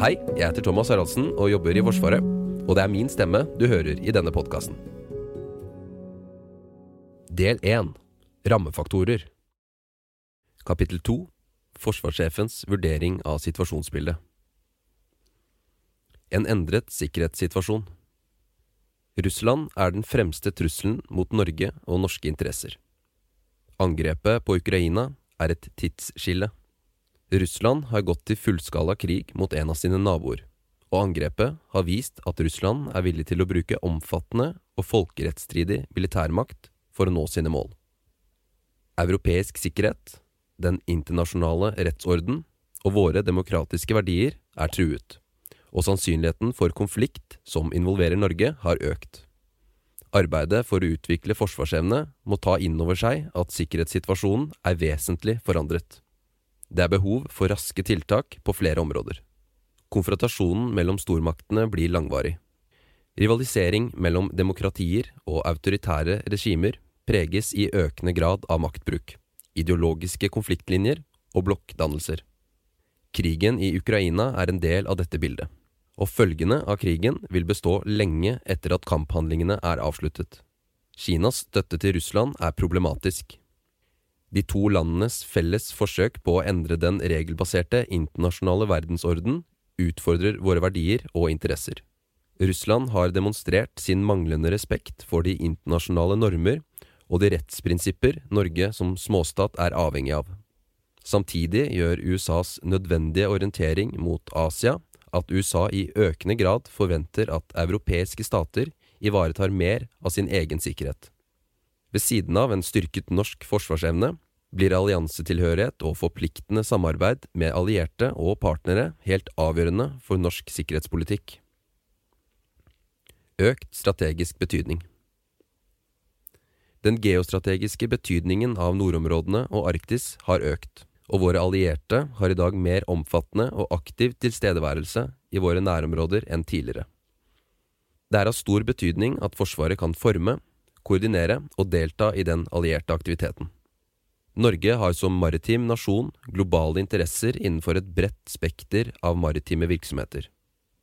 Hei, jeg heter Thomas Haraldsen og jobber i Forsvaret. Og det er min stemme du hører i denne podkasten. Del 1 Rammefaktorer Kapittel 2 Forsvarssjefens vurdering av situasjonsbildet En endret sikkerhetssituasjon Russland er den fremste trusselen mot Norge og norske interesser. Angrepet på Ukraina er et tidsskille. Russland har gått til fullskala krig mot en av sine naboer, og angrepet har vist at Russland er villig til å bruke omfattende og folkerettsstridig militærmakt for å nå sine mål. Europeisk sikkerhet, den internasjonale rettsorden og våre demokratiske verdier er truet, og sannsynligheten for konflikt som involverer Norge, har økt. Arbeidet for å utvikle forsvarsevne må ta inn over seg at sikkerhetssituasjonen er vesentlig forandret. Det er behov for raske tiltak på flere områder. Konfrontasjonen mellom stormaktene blir langvarig. Rivalisering mellom demokratier og autoritære regimer preges i økende grad av maktbruk, ideologiske konfliktlinjer og blokkdannelser. Krigen i Ukraina er en del av dette bildet, og følgene av krigen vil bestå lenge etter at kamphandlingene er avsluttet. Kinas støtte til Russland er problematisk, de to landenes felles forsøk på å endre den regelbaserte internasjonale verdensorden utfordrer våre verdier og interesser. Russland har demonstrert sin manglende respekt for de internasjonale normer og de rettsprinsipper Norge som småstat er avhengig av. Samtidig gjør USAs nødvendige orientering mot Asia at USA i økende grad forventer at europeiske stater ivaretar mer av sin egen sikkerhet. Ved siden av en styrket norsk forsvarsevne blir alliansetilhørighet og forpliktende samarbeid med allierte og partnere helt avgjørende for norsk sikkerhetspolitikk. Økt strategisk betydning Den geostrategiske betydningen av nordområdene og Arktis har økt, og våre allierte har i dag mer omfattende og aktiv tilstedeværelse i våre nærområder enn tidligere. Det er av stor betydning at Forsvaret kan forme, koordinere og delta i den allierte aktiviteten. Norge har som maritim nasjon globale interesser innenfor et bredt spekter av maritime virksomheter.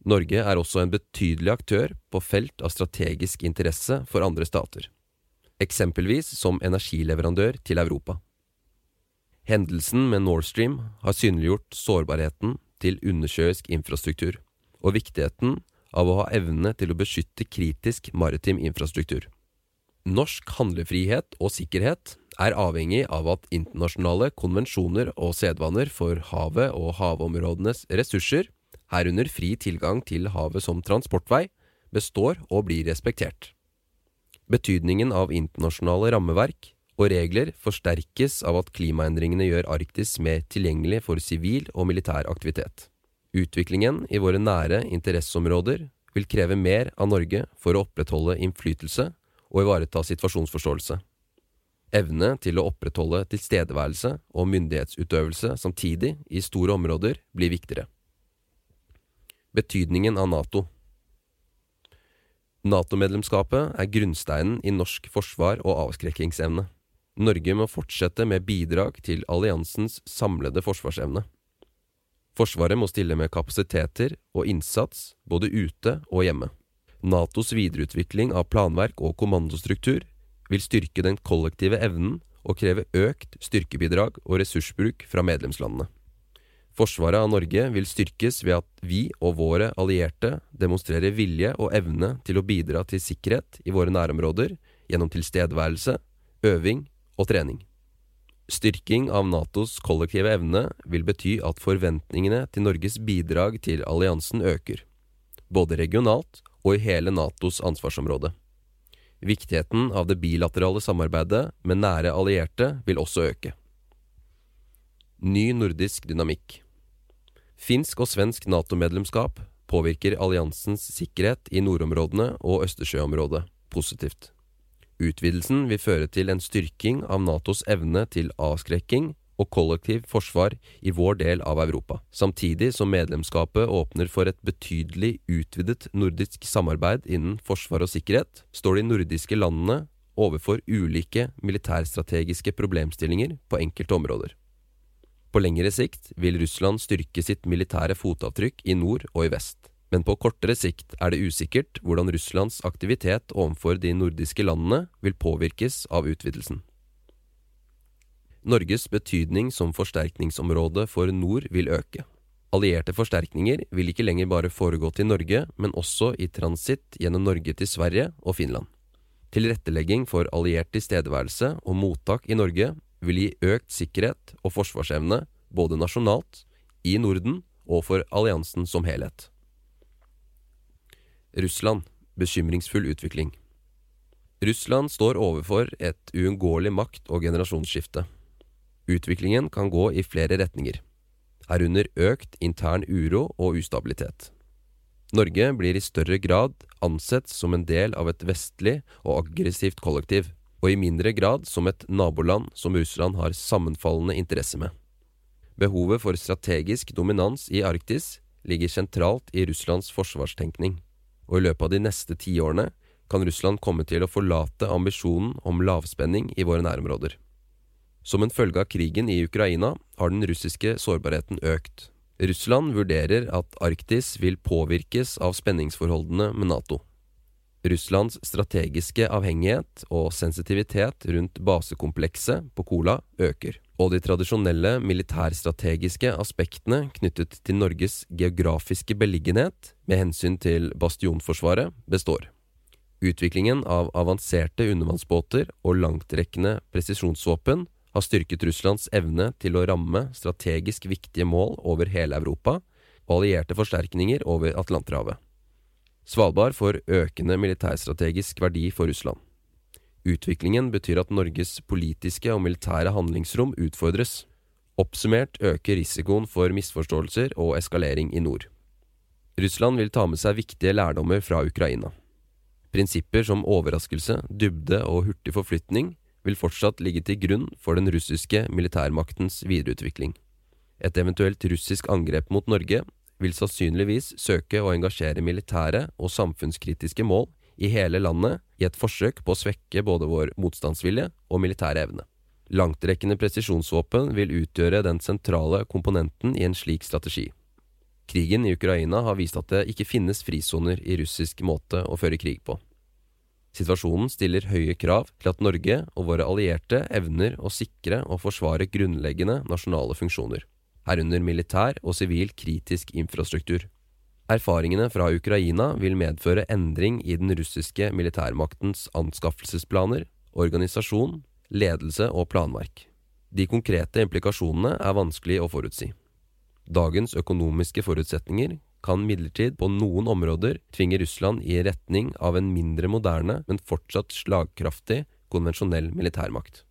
Norge er også en betydelig aktør på felt av strategisk interesse for andre stater, eksempelvis som energileverandør til Europa. Hendelsen med Nord Stream har synliggjort sårbarheten til undersjøisk infrastruktur, og viktigheten av å ha evne til å beskytte kritisk maritim infrastruktur. Norsk handlefrihet og sikkerhet er avhengig av at internasjonale konvensjoner og sedvaner for havet og havområdenes ressurser, herunder fri tilgang til havet som transportvei, består og blir respektert. Betydningen av internasjonale rammeverk og regler forsterkes av at klimaendringene gjør Arktis mer tilgjengelig for sivil og militær aktivitet. Utviklingen i våre nære interesseområder vil kreve mer av Norge for å opprettholde innflytelse og ivareta situasjonsforståelse. Evne til å opprettholde tilstedeværelse og myndighetsutøvelse samtidig i store områder blir viktigere. Betydningen av Nato Nato-medlemskapet er grunnsteinen i norsk forsvar og avskrekkingsevne. Norge må fortsette med bidrag til alliansens samlede forsvarsevne. Forsvaret må stille med kapasiteter og innsats både ute og hjemme. Natos videreutvikling av planverk og kommandostruktur vil styrke den kollektive evnen og kreve økt styrkebidrag og ressursbruk fra medlemslandene. Forsvaret av Norge vil styrkes ved at vi og våre allierte demonstrerer vilje og evne til å bidra til sikkerhet i våre nærområder gjennom tilstedeværelse, øving og trening. Styrking av Natos kollektive evne vil bety at forventningene til Norges bidrag til alliansen øker, både regionalt og i hele Natos ansvarsområde. Viktigheten av det bilaterale samarbeidet med nære allierte vil også øke. Ny nordisk dynamikk Finsk og svensk Nato-medlemskap påvirker alliansens sikkerhet i nordområdene og Østersjøområdet positivt. Utvidelsen vil føre til en styrking av Natos evne til avskrekking og kollektiv forsvar i vår del av Europa, samtidig som medlemskapet åpner for et betydelig utvidet nordisk samarbeid innen forsvar og sikkerhet, står de nordiske landene overfor ulike militærstrategiske problemstillinger på enkelte områder. På lengre sikt vil Russland styrke sitt militære fotavtrykk i nord og i vest, men på kortere sikt er det usikkert hvordan Russlands aktivitet overfor de nordiske landene vil påvirkes av utvidelsen. Norges betydning som forsterkningsområde for nord vil øke. Allierte forsterkninger vil ikke lenger bare foregå til Norge, men også i transitt gjennom Norge til Sverige og Finland. Tilrettelegging for alliert tilstedeværelse og mottak i Norge vil gi økt sikkerhet og forsvarsevne både nasjonalt, i Norden og for alliansen som helhet. Russland bekymringsfull utvikling. Russland står overfor et uunngåelig makt- og generasjonsskifte. Utviklingen kan gå i flere retninger herunder økt intern uro og ustabilitet. Norge blir i større grad ansett som en del av et vestlig og aggressivt kollektiv, og i mindre grad som et naboland som Russland har sammenfallende interesse med. Behovet for strategisk dominans i Arktis ligger sentralt i Russlands forsvarstenkning, og i løpet av de neste tiårene kan Russland komme til å forlate ambisjonen om lavspenning i våre nærområder. Som en følge av krigen i Ukraina har den russiske sårbarheten økt. Russland vurderer at Arktis vil påvirkes av spenningsforholdene med Nato. Russlands strategiske avhengighet og sensitivitet rundt basekomplekset på Kola øker, og de tradisjonelle militærstrategiske aspektene knyttet til Norges geografiske beliggenhet med hensyn til bastionforsvaret består. Utviklingen av avanserte undervannsbåter og langtrekkende presisjonsvåpen har styrket Russlands evne til å ramme strategisk viktige mål over hele Europa og allierte forsterkninger over Atlanterhavet. Svalbard får økende militærstrategisk verdi for Russland. Utviklingen betyr at Norges politiske og militære handlingsrom utfordres. Oppsummert øker risikoen for misforståelser og eskalering i nord. Russland vil ta med seg viktige lærdommer fra Ukraina. Prinsipper som overraskelse, dybde og hurtig forflytning vil fortsatt ligge til grunn for den russiske militærmaktens videreutvikling. Et eventuelt russisk angrep mot Norge vil sannsynligvis søke å engasjere militære og samfunnskritiske mål i hele landet i et forsøk på å svekke både vår motstandsvilje og militære evne. Langtrekkende presisjonsvåpen vil utgjøre den sentrale komponenten i en slik strategi. Krigen i Ukraina har vist at det ikke finnes frisoner i russisk måte å føre krig på. Situasjonen stiller høye krav til at Norge og våre allierte evner å sikre og forsvare grunnleggende nasjonale funksjoner, herunder militær og sivil kritisk infrastruktur. Erfaringene fra Ukraina vil medføre endring i den russiske militærmaktens anskaffelsesplaner, organisasjon, ledelse og planverk. De konkrete implikasjonene er vanskelig å forutsi. Dagens økonomiske forutsetninger kan midlertid på noen områder tvinge Russland i retning av en mindre moderne, men fortsatt slagkraftig konvensjonell militærmakt.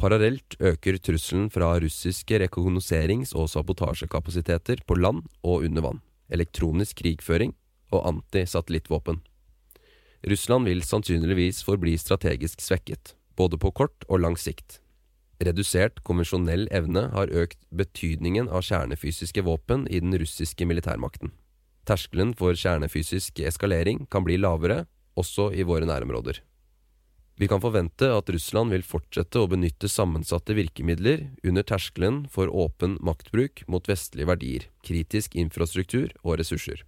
Parallelt øker trusselen fra russiske rekognoserings- og sabotasjekapasiteter på land og under vann, elektronisk krigføring og antisatellittvåpen. Russland vil sannsynligvis forbli strategisk svekket, både på kort og lang sikt. Redusert konvensjonell evne har økt betydningen av kjernefysiske våpen i den russiske militærmakten. Terskelen for kjernefysisk eskalering kan bli lavere, også i våre nærområder. Vi kan forvente at Russland vil fortsette å benytte sammensatte virkemidler under terskelen for åpen maktbruk mot vestlige verdier, kritisk infrastruktur og ressurser.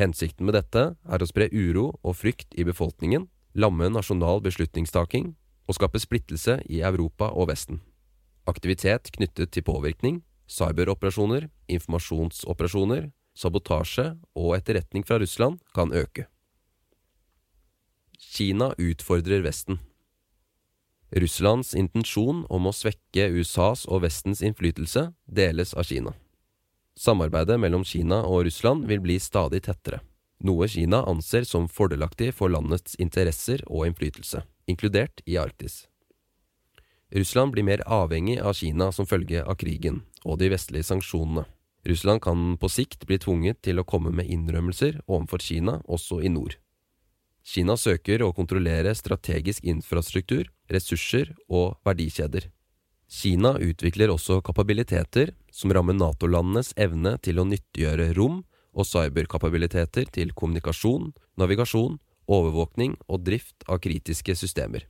Hensikten med dette er å spre uro og frykt i befolkningen, lamme nasjonal beslutningstaking og skape splittelse i Europa og Vesten. Aktivitet knyttet til påvirkning, cyberoperasjoner, informasjonsoperasjoner sabotasje og etterretning fra Russland kan øke. Kina utfordrer Vesten. Russlands intensjon om å svekke USAs og Vestens innflytelse deles av Kina. Samarbeidet mellom Kina og Russland vil bli stadig tettere, noe Kina anser som fordelaktig for landets interesser og innflytelse, inkludert i Arktis. Russland blir mer avhengig av Kina som følge av krigen og de vestlige sanksjonene. Russland kan på sikt bli tvunget til å komme med innrømmelser overfor Kina også i nord. Kina søker å kontrollere strategisk infrastruktur, ressurser og verdikjeder. Kina utvikler også kapabiliteter som rammer Nato-landenes evne til å nyttiggjøre rom og cyberkapabiliteter til kommunikasjon, navigasjon, overvåkning og drift av kritiske systemer.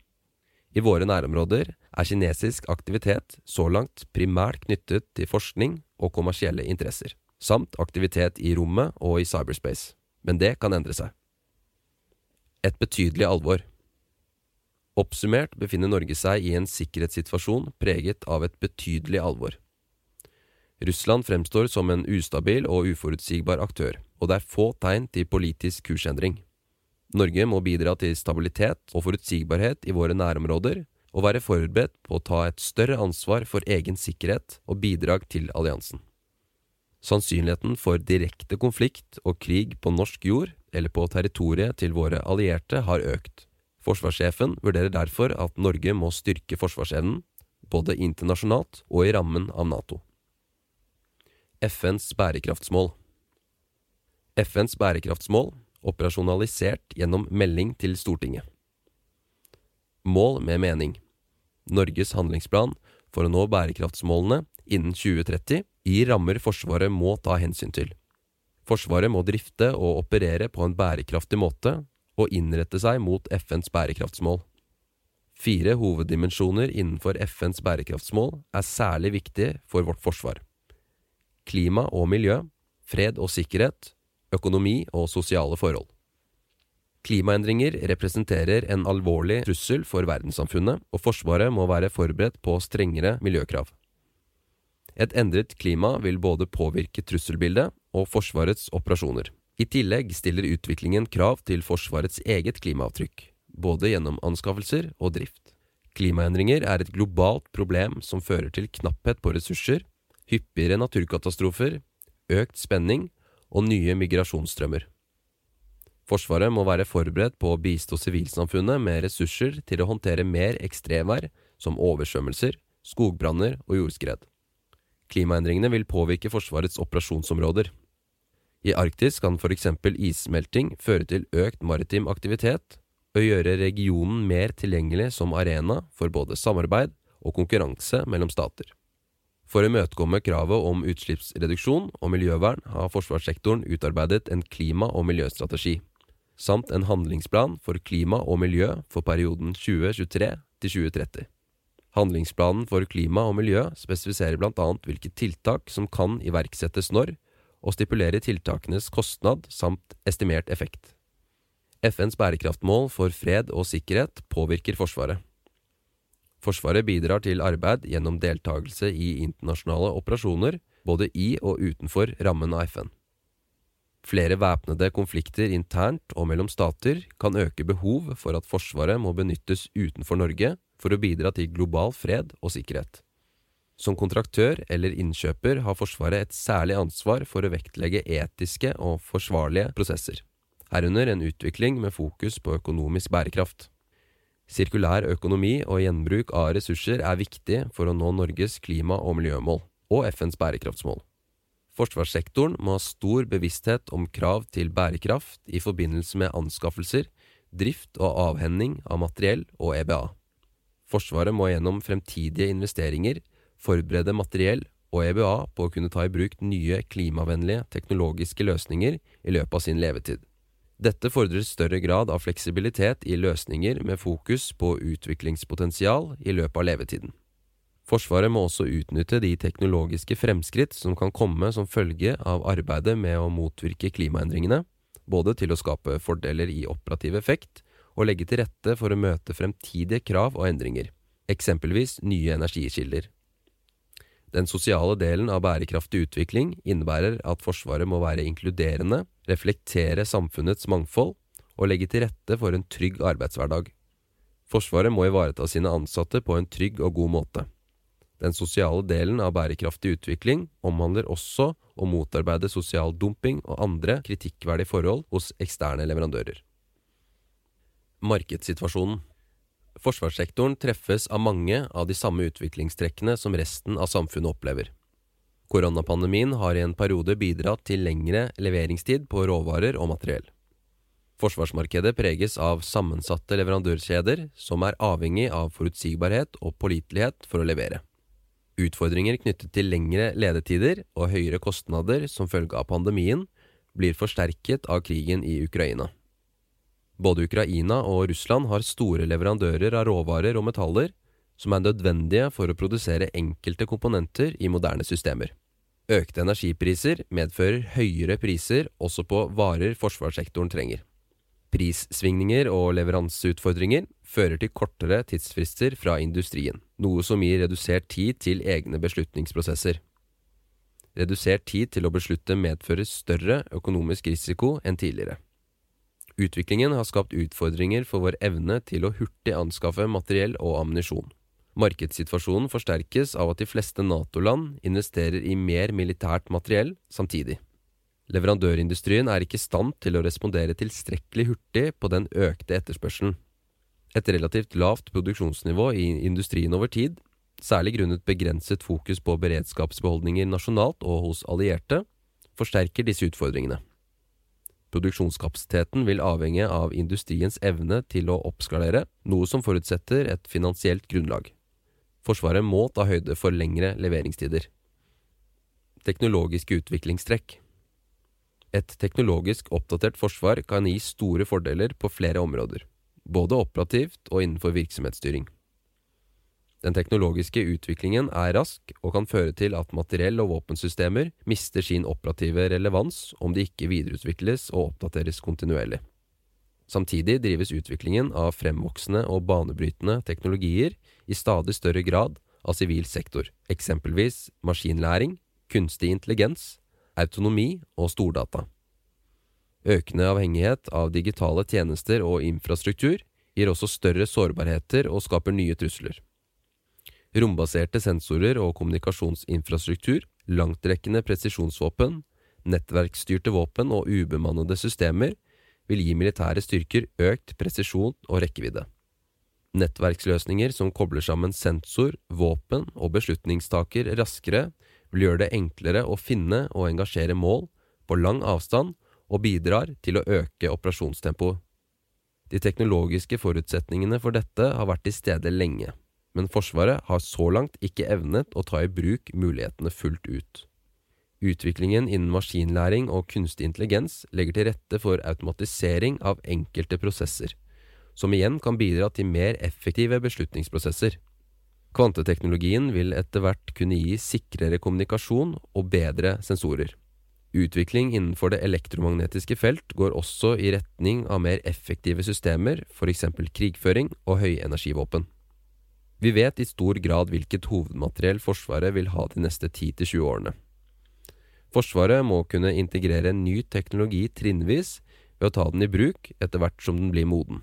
I våre nærområder er kinesisk aktivitet så langt primært knyttet til forskning og kommersielle interesser, samt aktivitet i rommet og i cyberspace, men det kan endre seg. Et betydelig alvor. Oppsummert befinner Norge seg i en sikkerhetssituasjon preget av et betydelig alvor. Russland fremstår som en ustabil og uforutsigbar aktør, og det er få tegn til politisk kursendring. Norge må bidra til stabilitet og forutsigbarhet i våre nærområder, og være forberedt på å ta et større ansvar for egen sikkerhet og bidrag til alliansen. Sannsynligheten for direkte konflikt og krig på norsk jord eller på territoriet til våre allierte har økt. Forsvarssjefen vurderer derfor at Norge må styrke forsvarsevnen, både internasjonalt og i rammen av Nato. FNs bærekraftsmål FNs bærekraftsmål operasjonalisert gjennom melding til Stortinget. Mål med mening Norges handlingsplan for å nå bærekraftsmålene innen 2030 i rammer Forsvaret må ta hensyn til. Forsvaret må drifte og operere på en bærekraftig måte og innrette seg mot FNs bærekraftsmål. Fire hoveddimensjoner innenfor FNs bærekraftsmål er særlig viktige for vårt forsvar. Klima og miljø, fred og sikkerhet, økonomi og sosiale forhold. Klimaendringer representerer en alvorlig trussel for verdenssamfunnet, og Forsvaret må være forberedt på strengere miljøkrav. Et endret klima vil både påvirke trusselbildet og Forsvarets operasjoner. I tillegg stiller utviklingen krav til Forsvarets eget klimaavtrykk, både gjennom anskaffelser og drift. Klimaendringer er et globalt problem som fører til knapphet på ressurser, hyppigere naturkatastrofer, økt spenning og nye migrasjonsstrømmer. Forsvaret må være forberedt på å bistå sivilsamfunnet med ressurser til å håndtere mer ekstremvær som oversvømmelser, skogbranner og jordskred. Klimaendringene vil påvirke Forsvarets operasjonsområder. I Arktis kan f.eks. issmelting føre til økt maritim aktivitet og gjøre regionen mer tilgjengelig som arena for både samarbeid og konkurranse mellom stater. For å imøtekomme kravet om utslippsreduksjon og miljøvern har forsvarssektoren utarbeidet en klima- og miljøstrategi samt en handlingsplan for klima og miljø for perioden 2023 til 2030. Handlingsplanen for klima og miljø spesifiserer bl.a. hvilke tiltak som kan iverksettes når, og stipulerer tiltakenes kostnad samt estimert effekt. FNs bærekraftmål for fred og sikkerhet påvirker Forsvaret. Forsvaret bidrar til arbeid gjennom deltakelse i internasjonale operasjoner, både i og utenfor rammen av FN. Flere væpnede konflikter internt og mellom stater kan øke behov for at Forsvaret må benyttes utenfor Norge for å bidra til global fred og sikkerhet. Som kontraktør eller innkjøper har Forsvaret et særlig ansvar for å vektlegge etiske og forsvarlige prosesser, herunder en utvikling med fokus på økonomisk bærekraft. Sirkulær økonomi og gjenbruk av ressurser er viktig for å nå Norges klima- og miljømål og FNs bærekraftsmål. Forsvarssektoren må ha stor bevissthet om krav til bærekraft i forbindelse med anskaffelser, drift og avhending av materiell og EBA. Forsvaret må gjennom fremtidige investeringer forberede materiell og EBA på å kunne ta i bruk nye klimavennlige teknologiske løsninger i løpet av sin levetid. Dette fordrer større grad av fleksibilitet i løsninger med fokus på utviklingspotensial i løpet av levetiden. Forsvaret må også utnytte de teknologiske fremskritt som kan komme som følge av arbeidet med å motvirke klimaendringene, både til å skape fordeler i operativ effekt og legge til rette for å møte fremtidige krav og endringer, eksempelvis nye energikilder. Den sosiale delen av bærekraftig utvikling innebærer at Forsvaret må være inkluderende, reflektere samfunnets mangfold og legge til rette for en trygg arbeidshverdag. Forsvaret må ivareta sine ansatte på en trygg og god måte. Den sosiale delen av bærekraftig utvikling omhandler også å motarbeide sosial dumping og andre kritikkverdige forhold hos eksterne leverandører. Markedssituasjonen Forsvarssektoren treffes av mange av de samme utviklingstrekkene som resten av samfunnet opplever. Koronapandemien har i en periode bidratt til lengre leveringstid på råvarer og materiell. Forsvarsmarkedet preges av sammensatte leverandørkjeder som er avhengig av forutsigbarhet og pålitelighet for å levere. Utfordringer knyttet til lengre ledetider og høyere kostnader som følge av pandemien blir forsterket av krigen i Ukraina. Både Ukraina og Russland har store leverandører av råvarer og metaller, som er nødvendige for å produsere enkelte komponenter i moderne systemer. Økte energipriser medfører høyere priser også på varer forsvarssektoren trenger. Prissvingninger og leveranseutfordringer fører til kortere tidsfrister fra industrien, noe som gir redusert tid til egne beslutningsprosesser. Redusert tid til å beslutte medfører større økonomisk risiko enn tidligere. Utviklingen har skapt utfordringer for vår evne til å hurtig anskaffe materiell og ammunisjon. Markedssituasjonen forsterkes av at de fleste Nato-land investerer i mer militært materiell samtidig. Leverandørindustrien er ikke i stand til å respondere tilstrekkelig hurtig på den økte etterspørselen. Et relativt lavt produksjonsnivå i industrien over tid, særlig grunnet begrenset fokus på beredskapsbeholdninger nasjonalt og hos allierte, forsterker disse utfordringene. Produksjonskapasiteten vil avhenge av industriens evne til å oppskalere, noe som forutsetter et finansielt grunnlag. Forsvaret må ta høyde for lengre leveringstider. Teknologiske utviklingstrekk Et teknologisk oppdatert forsvar kan gi store fordeler på flere områder, både operativt og innenfor virksomhetsstyring. Den teknologiske utviklingen er rask og kan føre til at materiell og våpensystemer mister sin operative relevans om de ikke videreutvikles og oppdateres kontinuerlig. Samtidig drives utviklingen av fremvoksende og banebrytende teknologier i stadig større grad av sivil sektor, eksempelvis maskinlæring, kunstig intelligens, autonomi og stordata. Økende avhengighet av digitale tjenester og infrastruktur gir også større sårbarheter og skaper nye trusler. Rombaserte sensorer og kommunikasjonsinfrastruktur, langtrekkende presisjonsvåpen, nettverksstyrte våpen og ubemannede systemer vil gi militære styrker økt presisjon og rekkevidde. Nettverksløsninger som kobler sammen sensor, våpen og beslutningstaker raskere, vil gjøre det enklere å finne og engasjere mål på lang avstand og bidrar til å øke operasjonstempoet. De teknologiske forutsetningene for dette har vært til stede lenge, men Forsvaret har så langt ikke evnet å ta i bruk mulighetene fullt ut. Utviklingen innen maskinlæring og kunstig intelligens legger til rette for automatisering av enkelte prosesser, som igjen kan bidra til mer effektive beslutningsprosesser. Kvanteteknologien vil etter hvert kunne gi sikrere kommunikasjon og bedre sensorer. Utvikling innenfor det elektromagnetiske felt går også i retning av mer effektive systemer, f.eks. krigføring og høyenergivåpen. Vi vet i stor grad hvilket hovedmateriell Forsvaret vil ha de neste 10–20 årene. Forsvaret må kunne integrere ny teknologi trinnvis ved å ta den i bruk etter hvert som den blir moden.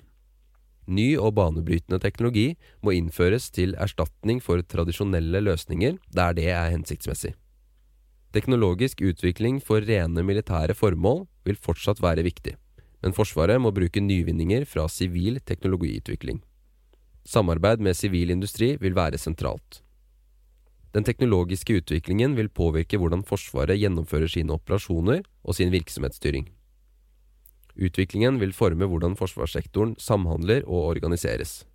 Ny og banebrytende teknologi må innføres til erstatning for tradisjonelle løsninger der det er hensiktsmessig. Teknologisk utvikling for rene militære formål vil fortsatt være viktig, men Forsvaret må bruke nyvinninger fra sivil teknologiutvikling. Samarbeid med sivil industri vil være sentralt. Den teknologiske utviklingen vil påvirke hvordan Forsvaret gjennomfører sine operasjoner og sin virksomhetsstyring. Utviklingen vil forme hvordan forsvarssektoren samhandler og organiseres.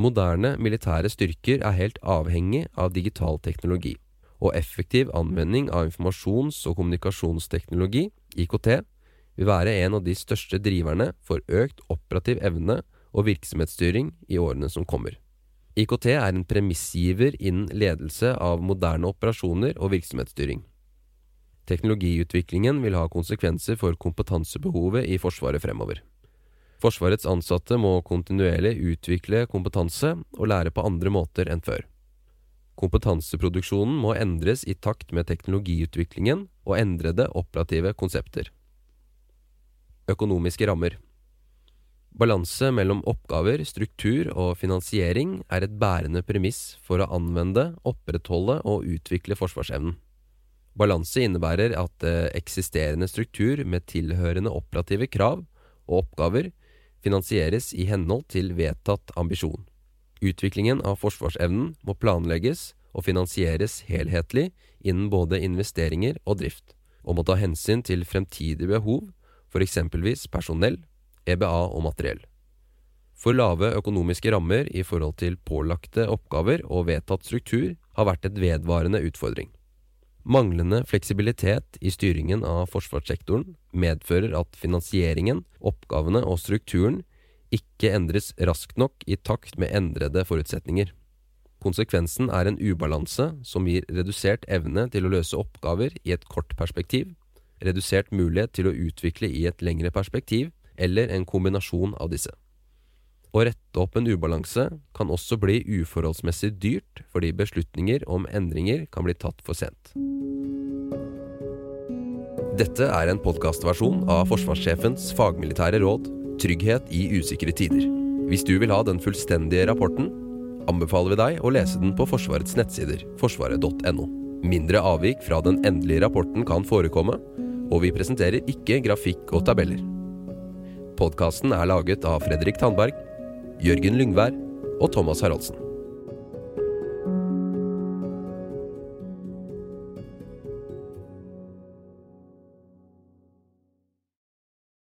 Moderne militære styrker er helt avhengig av digital teknologi, og effektiv anvending av informasjons- og kommunikasjonsteknologi, IKT, vil være en av de største driverne for økt operativ evne og virksomhetsstyring i årene som kommer. IKT er en premissgiver innen ledelse av moderne operasjoner og virksomhetsstyring. Teknologiutviklingen vil ha konsekvenser for kompetansebehovet i Forsvaret fremover. Forsvarets ansatte må kontinuerlig utvikle kompetanse og lære på andre måter enn før. Kompetanseproduksjonen må endres i takt med teknologiutviklingen og endrede operative konsepter. Økonomiske rammer Balanse mellom oppgaver, struktur og finansiering er et bærende premiss for å anvende, opprettholde og utvikle forsvarsevnen. Balanse innebærer at eksisterende struktur med tilhørende operative krav og oppgaver finansieres i henhold til vedtatt ambisjon. Utviklingen av forsvarsevnen må planlegges og finansieres helhetlig innen både investeringer og drift, og må ta hensyn til fremtidige behov for eksempelvis personell, EBA og materiell. For lave økonomiske rammer i forhold til pålagte oppgaver og vedtatt struktur har vært et vedvarende utfordring. Manglende fleksibilitet i styringen av forsvarssektoren medfører at finansieringen, oppgavene og strukturen ikke endres raskt nok i takt med endrede forutsetninger. Konsekvensen er en ubalanse som gir redusert evne til å løse oppgaver i et kort perspektiv, redusert mulighet til å utvikle i et lengre perspektiv, eller en kombinasjon av disse. Å rette opp en ubalanse kan også bli uforholdsmessig dyrt fordi beslutninger om endringer kan bli tatt for sent. Dette er en podkastversjon av forsvarssjefens fagmilitære råd 'Trygghet i usikre tider'. Hvis du vil ha den fullstendige rapporten, anbefaler vi deg å lese den på Forsvarets nettsider, forsvaret.no. Mindre avvik fra den endelige rapporten kan forekomme, og vi presenterer ikke grafikk og tabeller. Podkasten er laget av Fredrik Tandberg, Jørgen Lyngvær og Thomas Haraldsen.